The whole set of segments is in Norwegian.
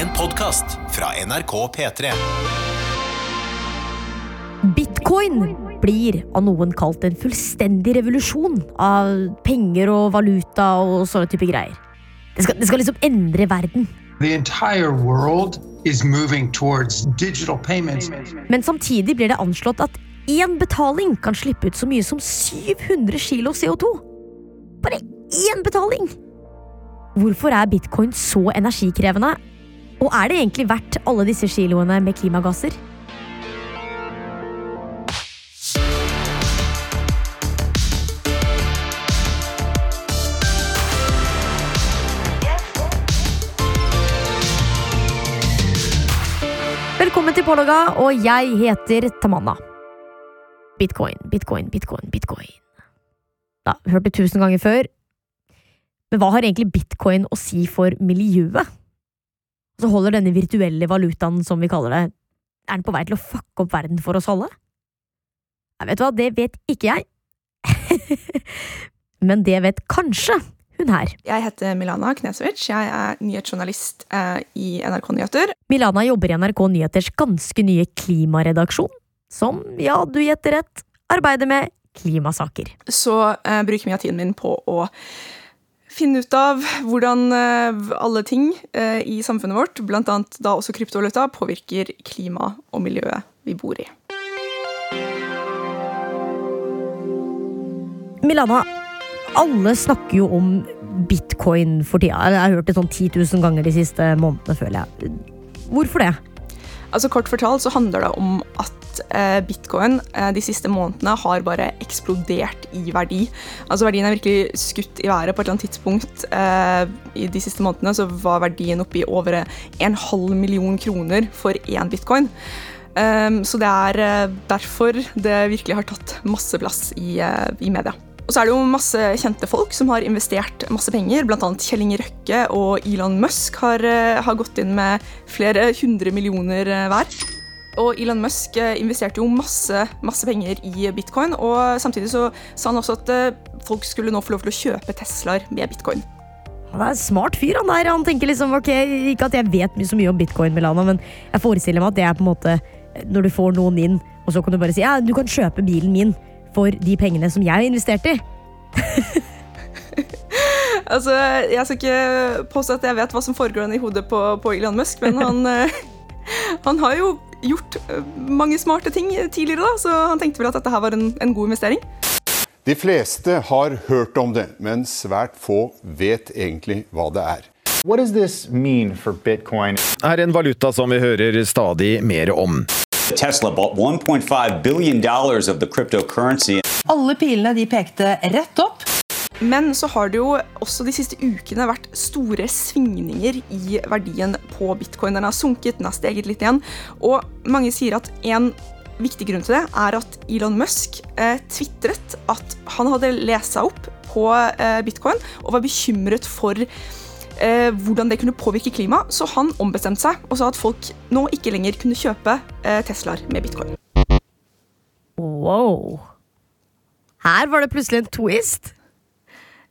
En podkast fra NRK P3. Bitcoin blir av noen kalt en fullstendig revolusjon av penger og valuta og sånne type greier. Det skal, det skal liksom endre verden. The entire world is moving towards digital payments. Men samtidig blir det anslått at én betaling kan slippe ut så mye som 700 kilo CO2. Bare én betaling! Hvorfor er bitcoin så energikrevende? Og er det egentlig verdt alle disse kiloene med klimagasser? Velkommen til Pålogga, og jeg heter Tamanna. Bitcoin, bitcoin, bitcoin, bitcoin. Da, hørt det tusen ganger før. Men hva har egentlig bitcoin å si for miljøet? Så holder denne virtuelle valutaen, som vi kaller det, er den på vei til å fucke opp verden for oss alle? Jeg vet hva, det vet ikke jeg. Men det vet kanskje hun her. Jeg heter Milana Knesovic. Jeg er nyhetsjournalist eh, i NRK Nyheter. Milana jobber i NRK Nyheters ganske nye klimaredaksjon, som, ja, du gjetter rett, arbeider med klimasaker. Så eh, bruker mye av tiden min på å finne ut av hvordan eh, alle ting eh, i samfunnet vårt, bl.a. da også kryptovaluta, påvirker klima og miljøet vi bor i. Milana, alle snakker jo om bitcoin for tida. Jeg har hørt det sånn 10 000 ganger de siste månedene, føler jeg. Hvorfor det? Altså Kort fortalt så handler det om at eh, bitcoin eh, de siste månedene har bare eksplodert i verdi. Altså Verdien er virkelig skutt i været. På et eller annet tidspunkt eh, i de siste månedene så var verdien oppe i over en halv million kroner for én bitcoin. Um, så det er eh, derfor det virkelig har tatt masse plass i, eh, i media. Og så er det jo masse kjente folk som har investert masse penger. Bl.a. Kjell Inge Røkke og Elon Musk har, eh, har, gått inn med flere hundre millioner eh, hver. Og Elon Musk eh, investerte jo masse, masse penger i bitcoin, og samtidig så sa han også at folk skulle nå få lov til å kjøpe Teslaer med bitcoin. Han er en smart fyr, han der. Han tenker liksom, ok, Ikke at jeg vet så mye om bitcoin, Milana, men jeg forestiller meg at det er på en måte når du får noen inn, og så kan du bare si ja, du kan kjøpe bilen min for de pengene som jeg har investert i. altså, jeg skal ikke påstå at jeg vet hva som foregår i hodet på, på Elon Musk, men han, eh, han, har jo gjort eh, mange smarte ting tidligere, da, så han tenkte vel at dette her var en, en god investering. De fleste har hørt om det, men svært få vet egentlig hva det er. Her does this for Bitcoin? Er en valuta som vi hører stadig mer om. Tesla bought 1.5 billion dollars of the cryptocurrency. Alle pilene de pekte rett opp. Men så har det jo også de siste ukene vært store svingninger i verdien på bitcoin. Den har sunket, den har steget litt igjen. Og mange sier at en viktig grunn til det er at Elon Musk eh, tvitret at han hadde lest seg opp på eh, bitcoin og var bekymret for eh, hvordan det kunne påvirke klimaet, så han ombestemte seg og sa at folk nå ikke lenger kunne kjøpe eh, Teslaer med bitcoin. Wow. Her var det plutselig en twist.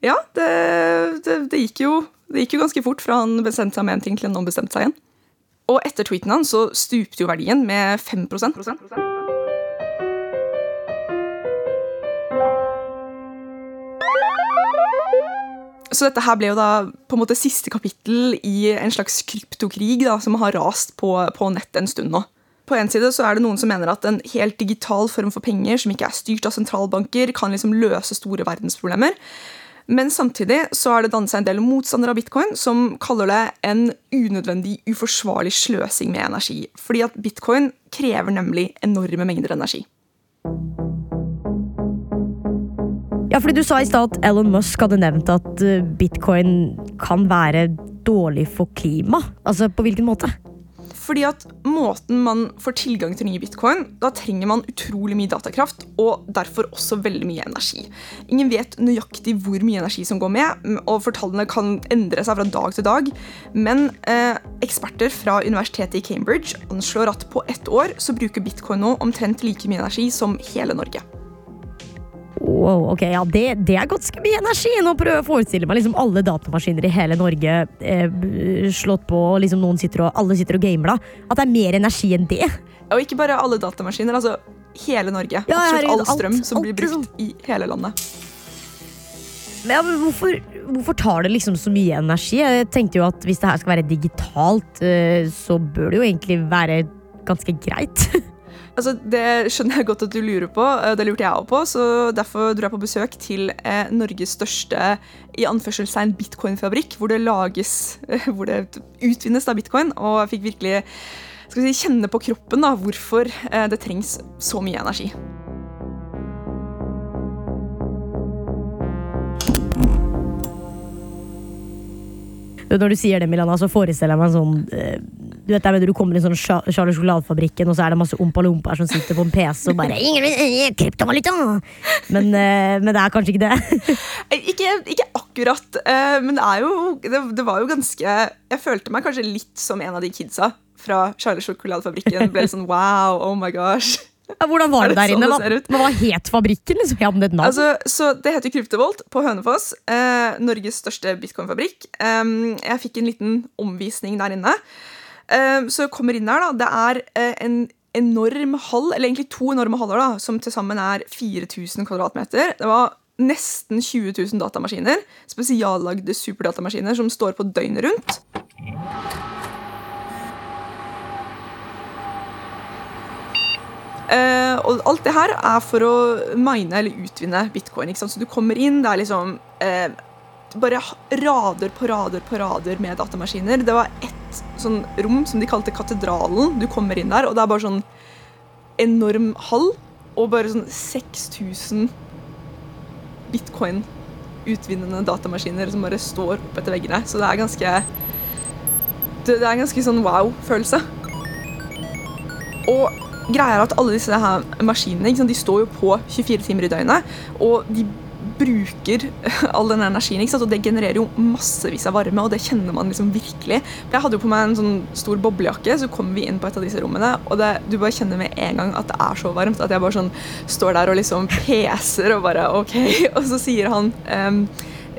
Ja, det, det, det, gikk jo, det gikk jo ganske fort fra han bestemte seg med en ting til han ombestemte seg igjen. Og etter tweeten hans så stupte jo verdien med 5 Så dette her ble jo da på en måte siste kapittel i en slags kryptokrig da, som har rast på, på nett en stund nå. På en side så er det noen som mener at en helt digital form for penger som ikke er styrt av sentralbanker, kan liksom løse store verdensproblemer. Men samtidig så er det dannet seg en del motstandere av bitcoin som kaller det en unødvendig, uforsvarlig sløsing med energi. Fordi at bitcoin krever nemlig enorme mengder energi. Ja, fordi Du sa i stad at Elon Musk hadde nevnt at eh, bitcoin kan være dårlig for klima. Altså, På hvilken måte? Fordi at måten man får tilgang til nye bitcoin, da trenger man utrolig mye datakraft og derfor også veldig mye energi. Ingen vet nøyaktig hvor mye energi som går med, og fortallene kan endre seg fra dag til dag. Men eh, eksperter fra universitetet i Cambridge anslår at på ett år så bruker bitcoin nå omtrent like mye energi som hele Norge. Wow, ok, ja, det, det er ganske mye energi. Nå prøver jeg å forestille meg liksom alle datamaskiner i hele Norge eh, slått på, og liksom noen sitter og, alle sitter og gamer. da. At det er mer energi enn det. Og ikke bare alle datamaskiner, altså hele Norge. Ja, Absolutt all strøm alt- som blir liksom. brukt i hele landet. Men, ja, men hvorfor, hvorfor tar det liksom så mye energi? Jeg tenkte jo at hvis det her skal være digitalt, eh, så bør det jo egentlig være ganske greit. Altså, Det skjønner jeg godt at du lurer på. eh, Det lurte jeg òg på. så Derfor dro jeg på besøk til eh, Norges største i anførselstegn bitcoin-fabrikk, hvor det lages, eh, hvor det utvinnes da bitcoin. Og jeg fikk virkelig skal si, kjenne på kroppen da, hvorfor eh, det trengs så mye energi. Når du sier det, Milana, så forestiller jeg meg en sånn eh, Du vet der du kommer i sånn Charles Sjokoladefabrikken, og så er det masse ompa-lompaer som sitter på en PC og bare Kryptovaluta! Men, eh, men det er kanskje ikke det. Ikke, ikke akkurat, eh, men det er jo det, det var jo ganske Jeg følte meg kanskje litt som en av de kidsa fra Charles Sjokoladefabrikken. Ble litt sånn wow, oh my gosh. Hvordan var det det der sånn inne? det Hva, hva het fabrikken? Liksom? Hadde den et navn? Altså, så Det heter Kryptovolt på Hønefoss. Eh, Norges største bitcoin-fabrikk. Eh, jeg fikk en liten omvisning der inne. Eh, så kommer inn der, da. Det er eh, en enorm hall, eller egentlig to enorme haller, da, som til sammen er 4000 kvadratmeter. Det var nesten 20 000 datamaskiner. Spesiallagde superdatamaskiner som står på døgnet rundt. Uh, og alt det her er for å mine eller utvinne bitcoin. Ikke sant? Så du kommer inn, det er liksom eh, bare rader på rader på rader med datamaskiner. Det var ett sånn rom som de kalte Katedralen. Du kommer inn der, og det er bare sånn enorm hall og bare sånn 6000 bitcoin-utvinnende datamaskiner som bare står opp etter veggene. Så det er ganske Det, er en ganske sånn wow-følelse. Og greia er at alle disse her maskinene de står jo på 24 timer i døgnet. Og de bruker all den energien, ikke sant? og det genererer jo massevis av varme. Og det kjenner man liksom virkelig. Jeg hadde jo på meg en sånn stor boblejakke, så kom vi inn på et av disse rommene. Og det, du bare kjenner med en gang at det er så varmt at jeg bare sånn står der og liksom peser og bare OK. Og så sier han um,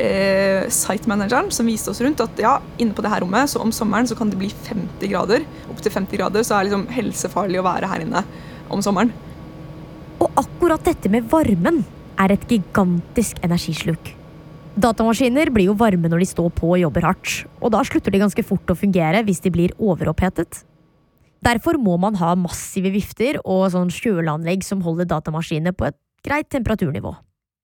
eh, site-manageren som viste oss rundt, at ja, inne på det her rommet, så om sommeren så kan det bli 50 grader. Opptil 50 grader, så er det liksom helsefarlig å være her inne om sommeren. Og akkurat dette med varmen er et gigantisk energisluk. Datamaskiner blir jo varme når de står på og jobber hardt, og da slutter de ganske fort å fungere hvis de blir overopphetet. Derfor må man ha massive vifter og sånn kjøleanlegg som holder datamaskinene på et greit temperaturnivå.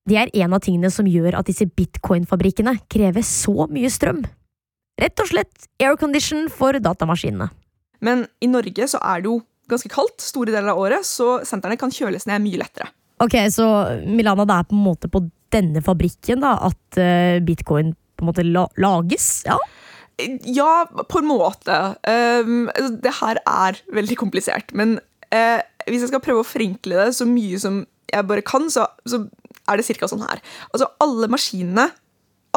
Det er en av tingene som gjør at disse bitcoin-fabrikkene krever så mye strøm. Rett og slett aircondition for datamaskinene. Men i Norge så er det jo ganske kaldt store deler av året, så sentrene kan kjøles ned mye lettere. Ok, så Milana, det er på en måte på denne fabrikken da, at uh, bitcoin på en måte la lages? Ja. Ja, på en måte. Um, det her er veldig komplisert. Men uh, hvis jeg skal prøve å forenkle det så mye som jeg bare kan, så, så er det ca. sånn her. Altså, alle maskinene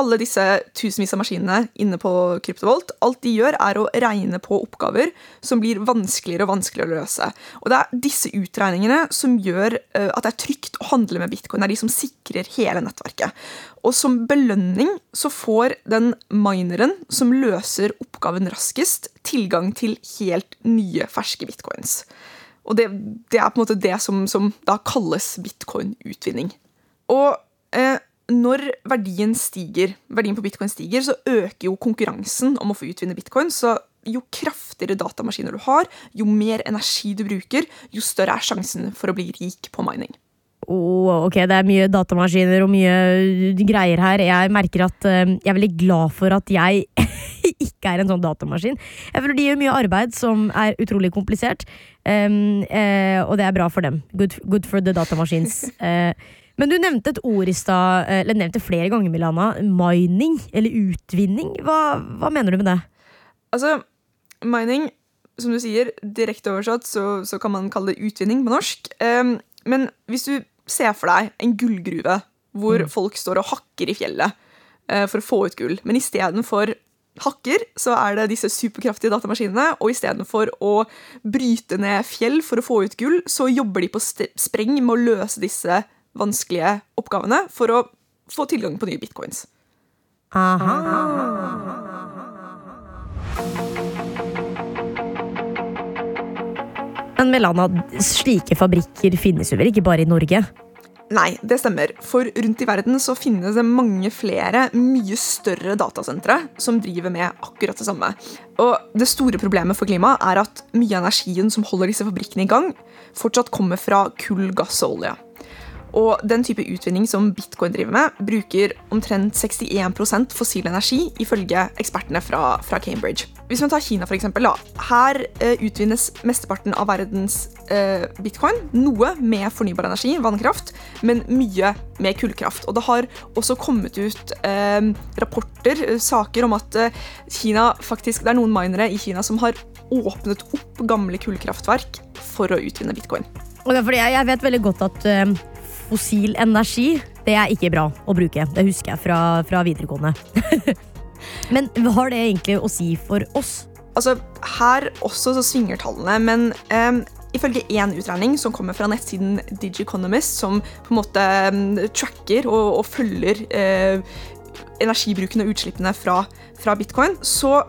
alle disse tusenvis av maskinene inne på Kryptovolt, alt de gjør, er å regne på oppgaver som blir vanskeligere og vanskeligere å løse. Og det er disse utregningene som gjør eh, at det er trygt å handle med bitcoin. Det er de som sikrer hele nettverket. Og som belønning så får den mineren som løser oppgaven raskest, tilgang til helt nye, ferske bitcoins. Og det, det er på en måte det som, som da kalles bitcoin-utvinning. Og eh, når verdien stiger, verdien på bitcoin stiger, så øker jo konkurransen om å få utvinne bitcoin. Så jo kraftigere datamaskiner du har, jo mer energi du bruker, jo større er sjansen for å bli rik på mining. Oh, ok, det er mye datamaskiner og mye uh, greier her. Jeg merker at uh, jeg er veldig glad for at jeg ikke er en sånn datamaskin. Jeg føler de gjør mye arbeid som er utrolig komplisert, um, uh, og det er bra for dem. Good, good for the datamaskins. Uh, men du nevnte et ord i stad, uh, eller nevnte flere ganger, Milana. Mining, eller utvinning. Hva, hva mener du med det? Altså, mining, som du sier, direkte oversatt, så, så kan man kalle det utvinning på norsk. Um, men hvis du ser for deg en gullgruve hvor folk står og hakker i fjellet uh, for å få ut gull, men istedenfor hakker, så er det disse superkraftige datamaskinene, og istedenfor å bryte ned fjell for å få ut gull, så jobber de på spreng med å løse disse vanskelige oppgavene for å få tilgang på nye bitcoins. Aha. Men Melana, slike fabrikker finnes jo vel ikke bare i Norge? Nei, det stemmer. For rundt i verden så finnes det mange flere, mye større datasentre som driver med akkurat det samme. Og det store problemet for klimaet er at mye av energien som holder disse fabrikkene i gang, fortsatt kommer fra kull, gass og olje. Og den type utvinning som bitcoin driver med, bruker omtrent 61% fossil energi, ifølge ekspertene fra, fra, Cambridge. Hvis man tar Kina, for eksempel, da. Her eh, utvinnes mesteparten av verdens eh, bitcoin. Noe med fornybar energi, vannkraft, men mye med kullkraft. Og det har også kommet ut eh, rapporter, eh, saker om at eh, Kina faktisk, det er noen minere i Kina som har åpnet opp gamle kullkraftverk for å utvinne bitcoin. Og fordi jeg, jeg vet veldig godt at uh, fossil energi, det er ikke bra å bruke. Det husker jeg fra, fra videregående. men hva har det egentlig å si for oss? Altså, Her også så svinger tallene, men um, ifølge én utregning som kommer fra nettsiden Digiconomist, som på en måte um, tracker og, og følger uh, energibruken og utslippene fra, fra bitcoin, så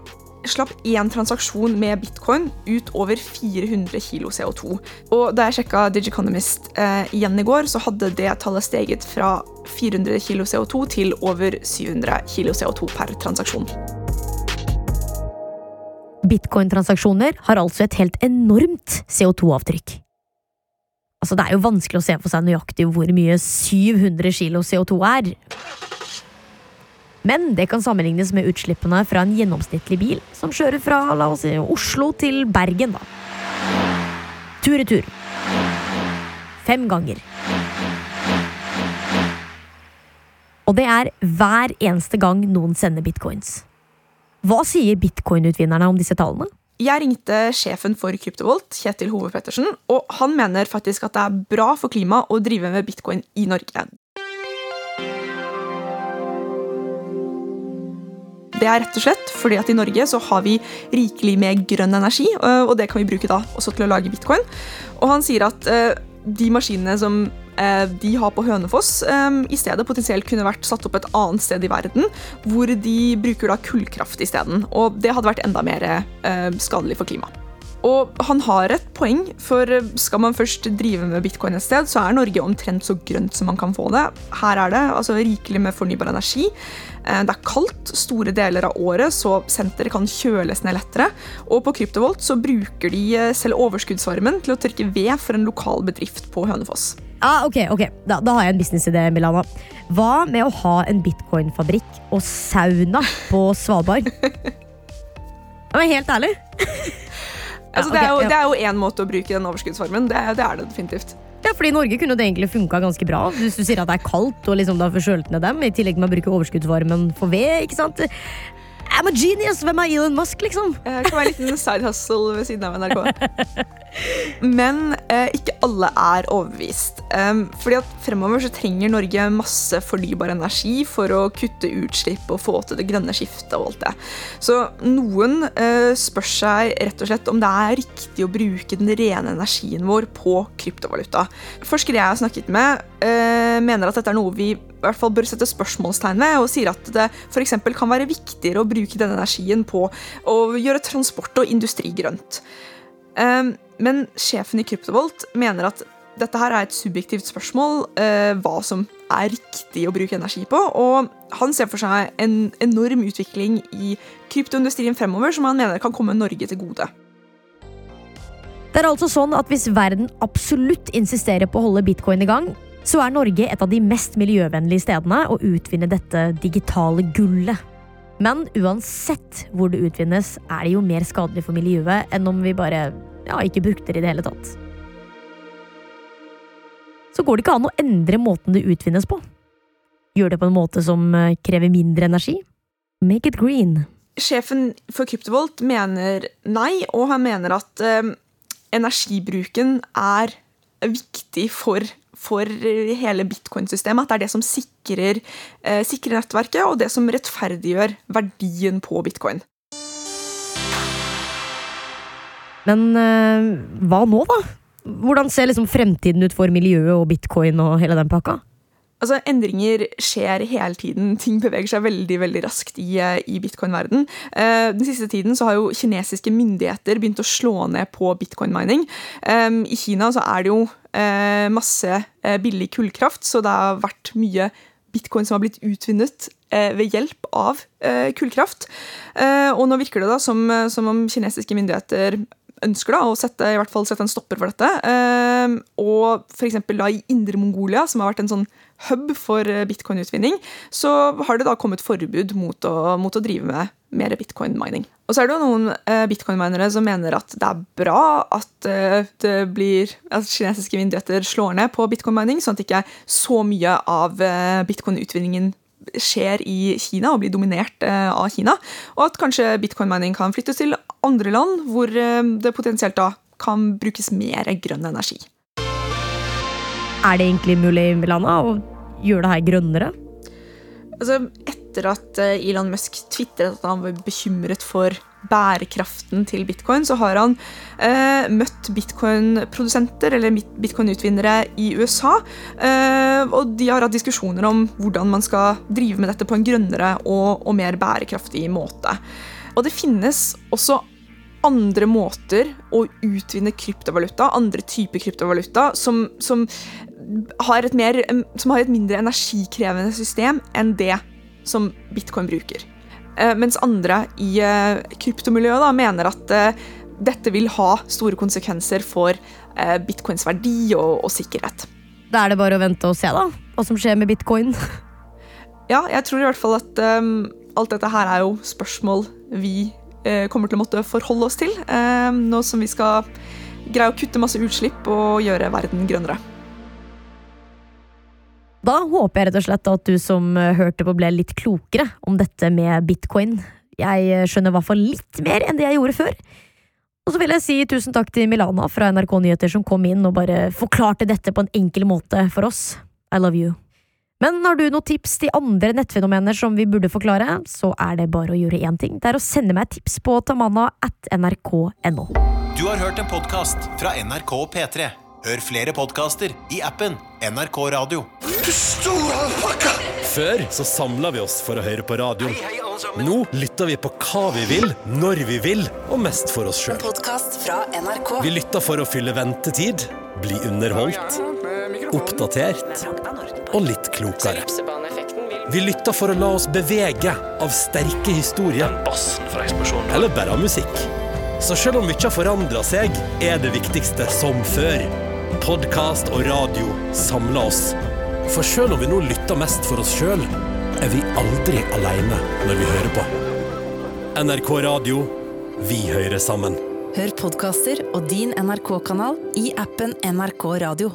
slapp én transaksjon med bitcoin ut over 400 kg CO2. Og da jeg sjekka Digiconomist eh, igjen i går, så hadde det tallet steget fra 400 kg CO2 til over 700 kg CO2 per transaksjon. Bitcoin-transaksjoner har altså et helt enormt CO2-avtrykk. Altså, det er jo vanskelig å se for seg nøyaktig hvor mye 700 kg CO2 er. Men det kan sammenlignes med utslippene fra en gjennomsnittlig bil som kjører fra si, Oslo til Bergen. da. Tur-retur. Fem ganger. Og det er hver eneste gang noen sender bitcoins. Hva sier bitcoin-utvinnerne om disse tallene? Jeg ringte sjefen for Kryptovolt, Kjetil Hove Pettersen, og han mener faktisk at det er bra for klimaet å drive med bitcoin i Norge. Det er rett og slett fordi at i Norge så har vi rikelig med grønn energi, øh, og det kan vi bruke da også til å lage bitcoin. Og han sier at øh, de maskinene som øh, de har på Hønefoss, i stedet potensielt kunne vært satt opp et annet sted i verden, hvor de bruker da kullkraft isteden. Og det hadde vært enda mer skadelig for klimaet. Og han har et poeng, for skal man først drive med bitcoin et sted, så er Norge omtrent så grønt som man kan få det. Her er det altså rikelig med fornybar energi. Eh, det er kaldt store deler av året, så senteret kan kjøles ned lettere. Og på Kryptovolt så bruker de eh, selv overskuddsvarmen til å tørke ved for en lokal bedrift på Hønefoss. Ah, ok, ok. Da, da har jeg en businessidé, Milana. Hva med å ha en bitcoin-fabrikk og sauna på Svalbard? Men helt ærlig. altså, det, er jo, én måte å bruke den overskuddsformen. Det, det, er det definitivt. Ja, fordi I Norge kunne det egentlig funka ganske bra. Hvis du sier at det er kaldt og liksom da får ned dem, i tillegg med å bruke overskuddsvarmen for ved. ikke sant? I'm a genius! Hvem er Elon Musk, liksom? Det kan være en liten side hustle ved siden av NRK. Men eh, ikke alle er overbevist. Um, fordi at Fremover så trenger Norge masse fornybar energi for å kutte utslipp og få til det grønne skiftet. og alt det. Så noen eh, spør seg rett og slett om det er riktig å bruke den rene energien vår på kryptovaluta. Forskere jeg har snakket med, eh, mener at dette er noe vi hvert fall bør sette spørsmålstegn ved, og sier at det f.eks. kan være viktigere å bruke denne energien på å gjøre transport og industri grønt. Ehm, men sjefen i Kryptovolt mener at dette her er et subjektivt spørsmål, eh, hva som er riktig å bruke energi på. Og han ser for seg en enorm utvikling i kryptoindustrien fremover som han mener kan komme Norge til gode. Det er altså sånn at Hvis verden absolutt insisterer på å holde bitcoin i gang, så er Norge et av de mest miljøvennlige stedene å utvinne dette digitale gullet. Men uansett hvor det utvinnes, er det jo mer skadelig for miljøet enn om vi bare ja, ikke brukte det i det hele tatt. Så går det ikke an å endre måten det utvinnes på. Gjør det på en måte som eh, krever mindre energi. Make it green. Sjefen for Kryptovolt mener nei, og han mener at eh, energibruken er viktig for for hele bitcoin-systemet. At det er det som sikrer, eh, sikrer, nettverket, og det som rettferdiggjør verdien på bitcoin. Men eh, hva nå, da? Hvordan ser liksom fremtiden ut for miljøet og bitcoin og hele den pakka? Altså, Endringer skjer hele tiden. Ting beveger seg veldig veldig raskt i, eh, i bitcoin-verden. Eh, den siste tiden så har jo kinesiske myndigheter begynt å slå ned på bitcoin-mining. Eh, I Kina så er det jo eh, masse eh, billig kullkraft, så det har vært mye bitcoin som har blitt utvinnet eh, ved hjelp av kullkraft. og nå virker det da som, som om kinesiske myndigheter ønsker da, å sette, i hvert fall sette en stopper for dette. Eh, og f.eks. i Indre Mongolia, som har vært en sånn hub for eh, bitcoin-utvinning, så har det da kommet forbud mot å, mot å drive med mer bitcoin-mining. Og så er det jo noen eh, bitcoin-minere som mener at det er bra at eh, det blir, at kinesiske myndigheter slår ned på bitcoin-mining, sånn at ikke så mye av eh, bitcoin-utvinningen skjer i Kina og blir dominert eh, av Kina. Og at kanskje bitcoin-mining kan flyttes til andre land hvor eh, det potensielt da kan brukes mer grønn energi. Er det egentlig mulig, Milana, å gjøre det her grønnere? Altså, etter at eh, Elon Musk tvitret at han var bekymret for bærekraften til bitcoin, så har han eh, møtt bitcoin-produsenter eller bitcoin-utvinnere i USA. Eh, og de har hatt diskusjoner om hvordan man skal drive med dette på en grønnere og, og mer bærekraftig måte. Og det finnes også andre måter å utvinne kryptovaluta, andre typer kryptovaluta, som, som, har mer, som har et mindre energikrevende system enn det som bitcoin bruker. Eh, mens andre i eh, kryptomiljøet da, mener at eh, dette vil ha store konsekvenser for bitcoins verdi og, og, sikkerhet. Da er det bare å vente og se da, hva som skjer med bitcoin. ja, jeg tror i hvert fall at um, alt dette her er jo spørsmål vi uh, kommer til å måtte forholde oss til. Uh, nå som vi skal greie å kutte masse utslipp og gjøre verden grønnere. Da håper jeg rett og slett at du som eh, hørte på ble litt klokere om dette med bitcoin. Jeg eh, skjønner i hvert fall litt mer enn det jeg gjorde før. Og så vil jeg si tusen takk til Milana fra NRK Nyheter som kom inn og bare forklarte dette på en enkel måte for oss. I love you. Men har du noen tips til andre nettfenomener som vi burde forklare, så er det bare å gjøre én ting. Det er å sende meg tips på tamanna at nrk.no. Du har hørt en podkast fra NRK og P3. Hør flere podkaster i appen NRK Radio. Du store alpakka! Før så samla vi oss for å høre på radio. Nå lytter vi på hva vi vil, når vi vil, og mest for oss sjøl. Vi lytter for å fylle ventetid, bli underholdt, oppdatert og litt klokere. Vi lytter for å la oss bevege av sterke historier. Eller bare av musikk. Så selv om mye har forandra seg, er det viktigste som før podkast og radio samler oss. For selv om vi nå lytter mest for oss sjøl, er vi aldri aleine når vi hører på. NRK Radio vi hører sammen. Hør podkaster og din NRK-kanal i appen NRK Radio.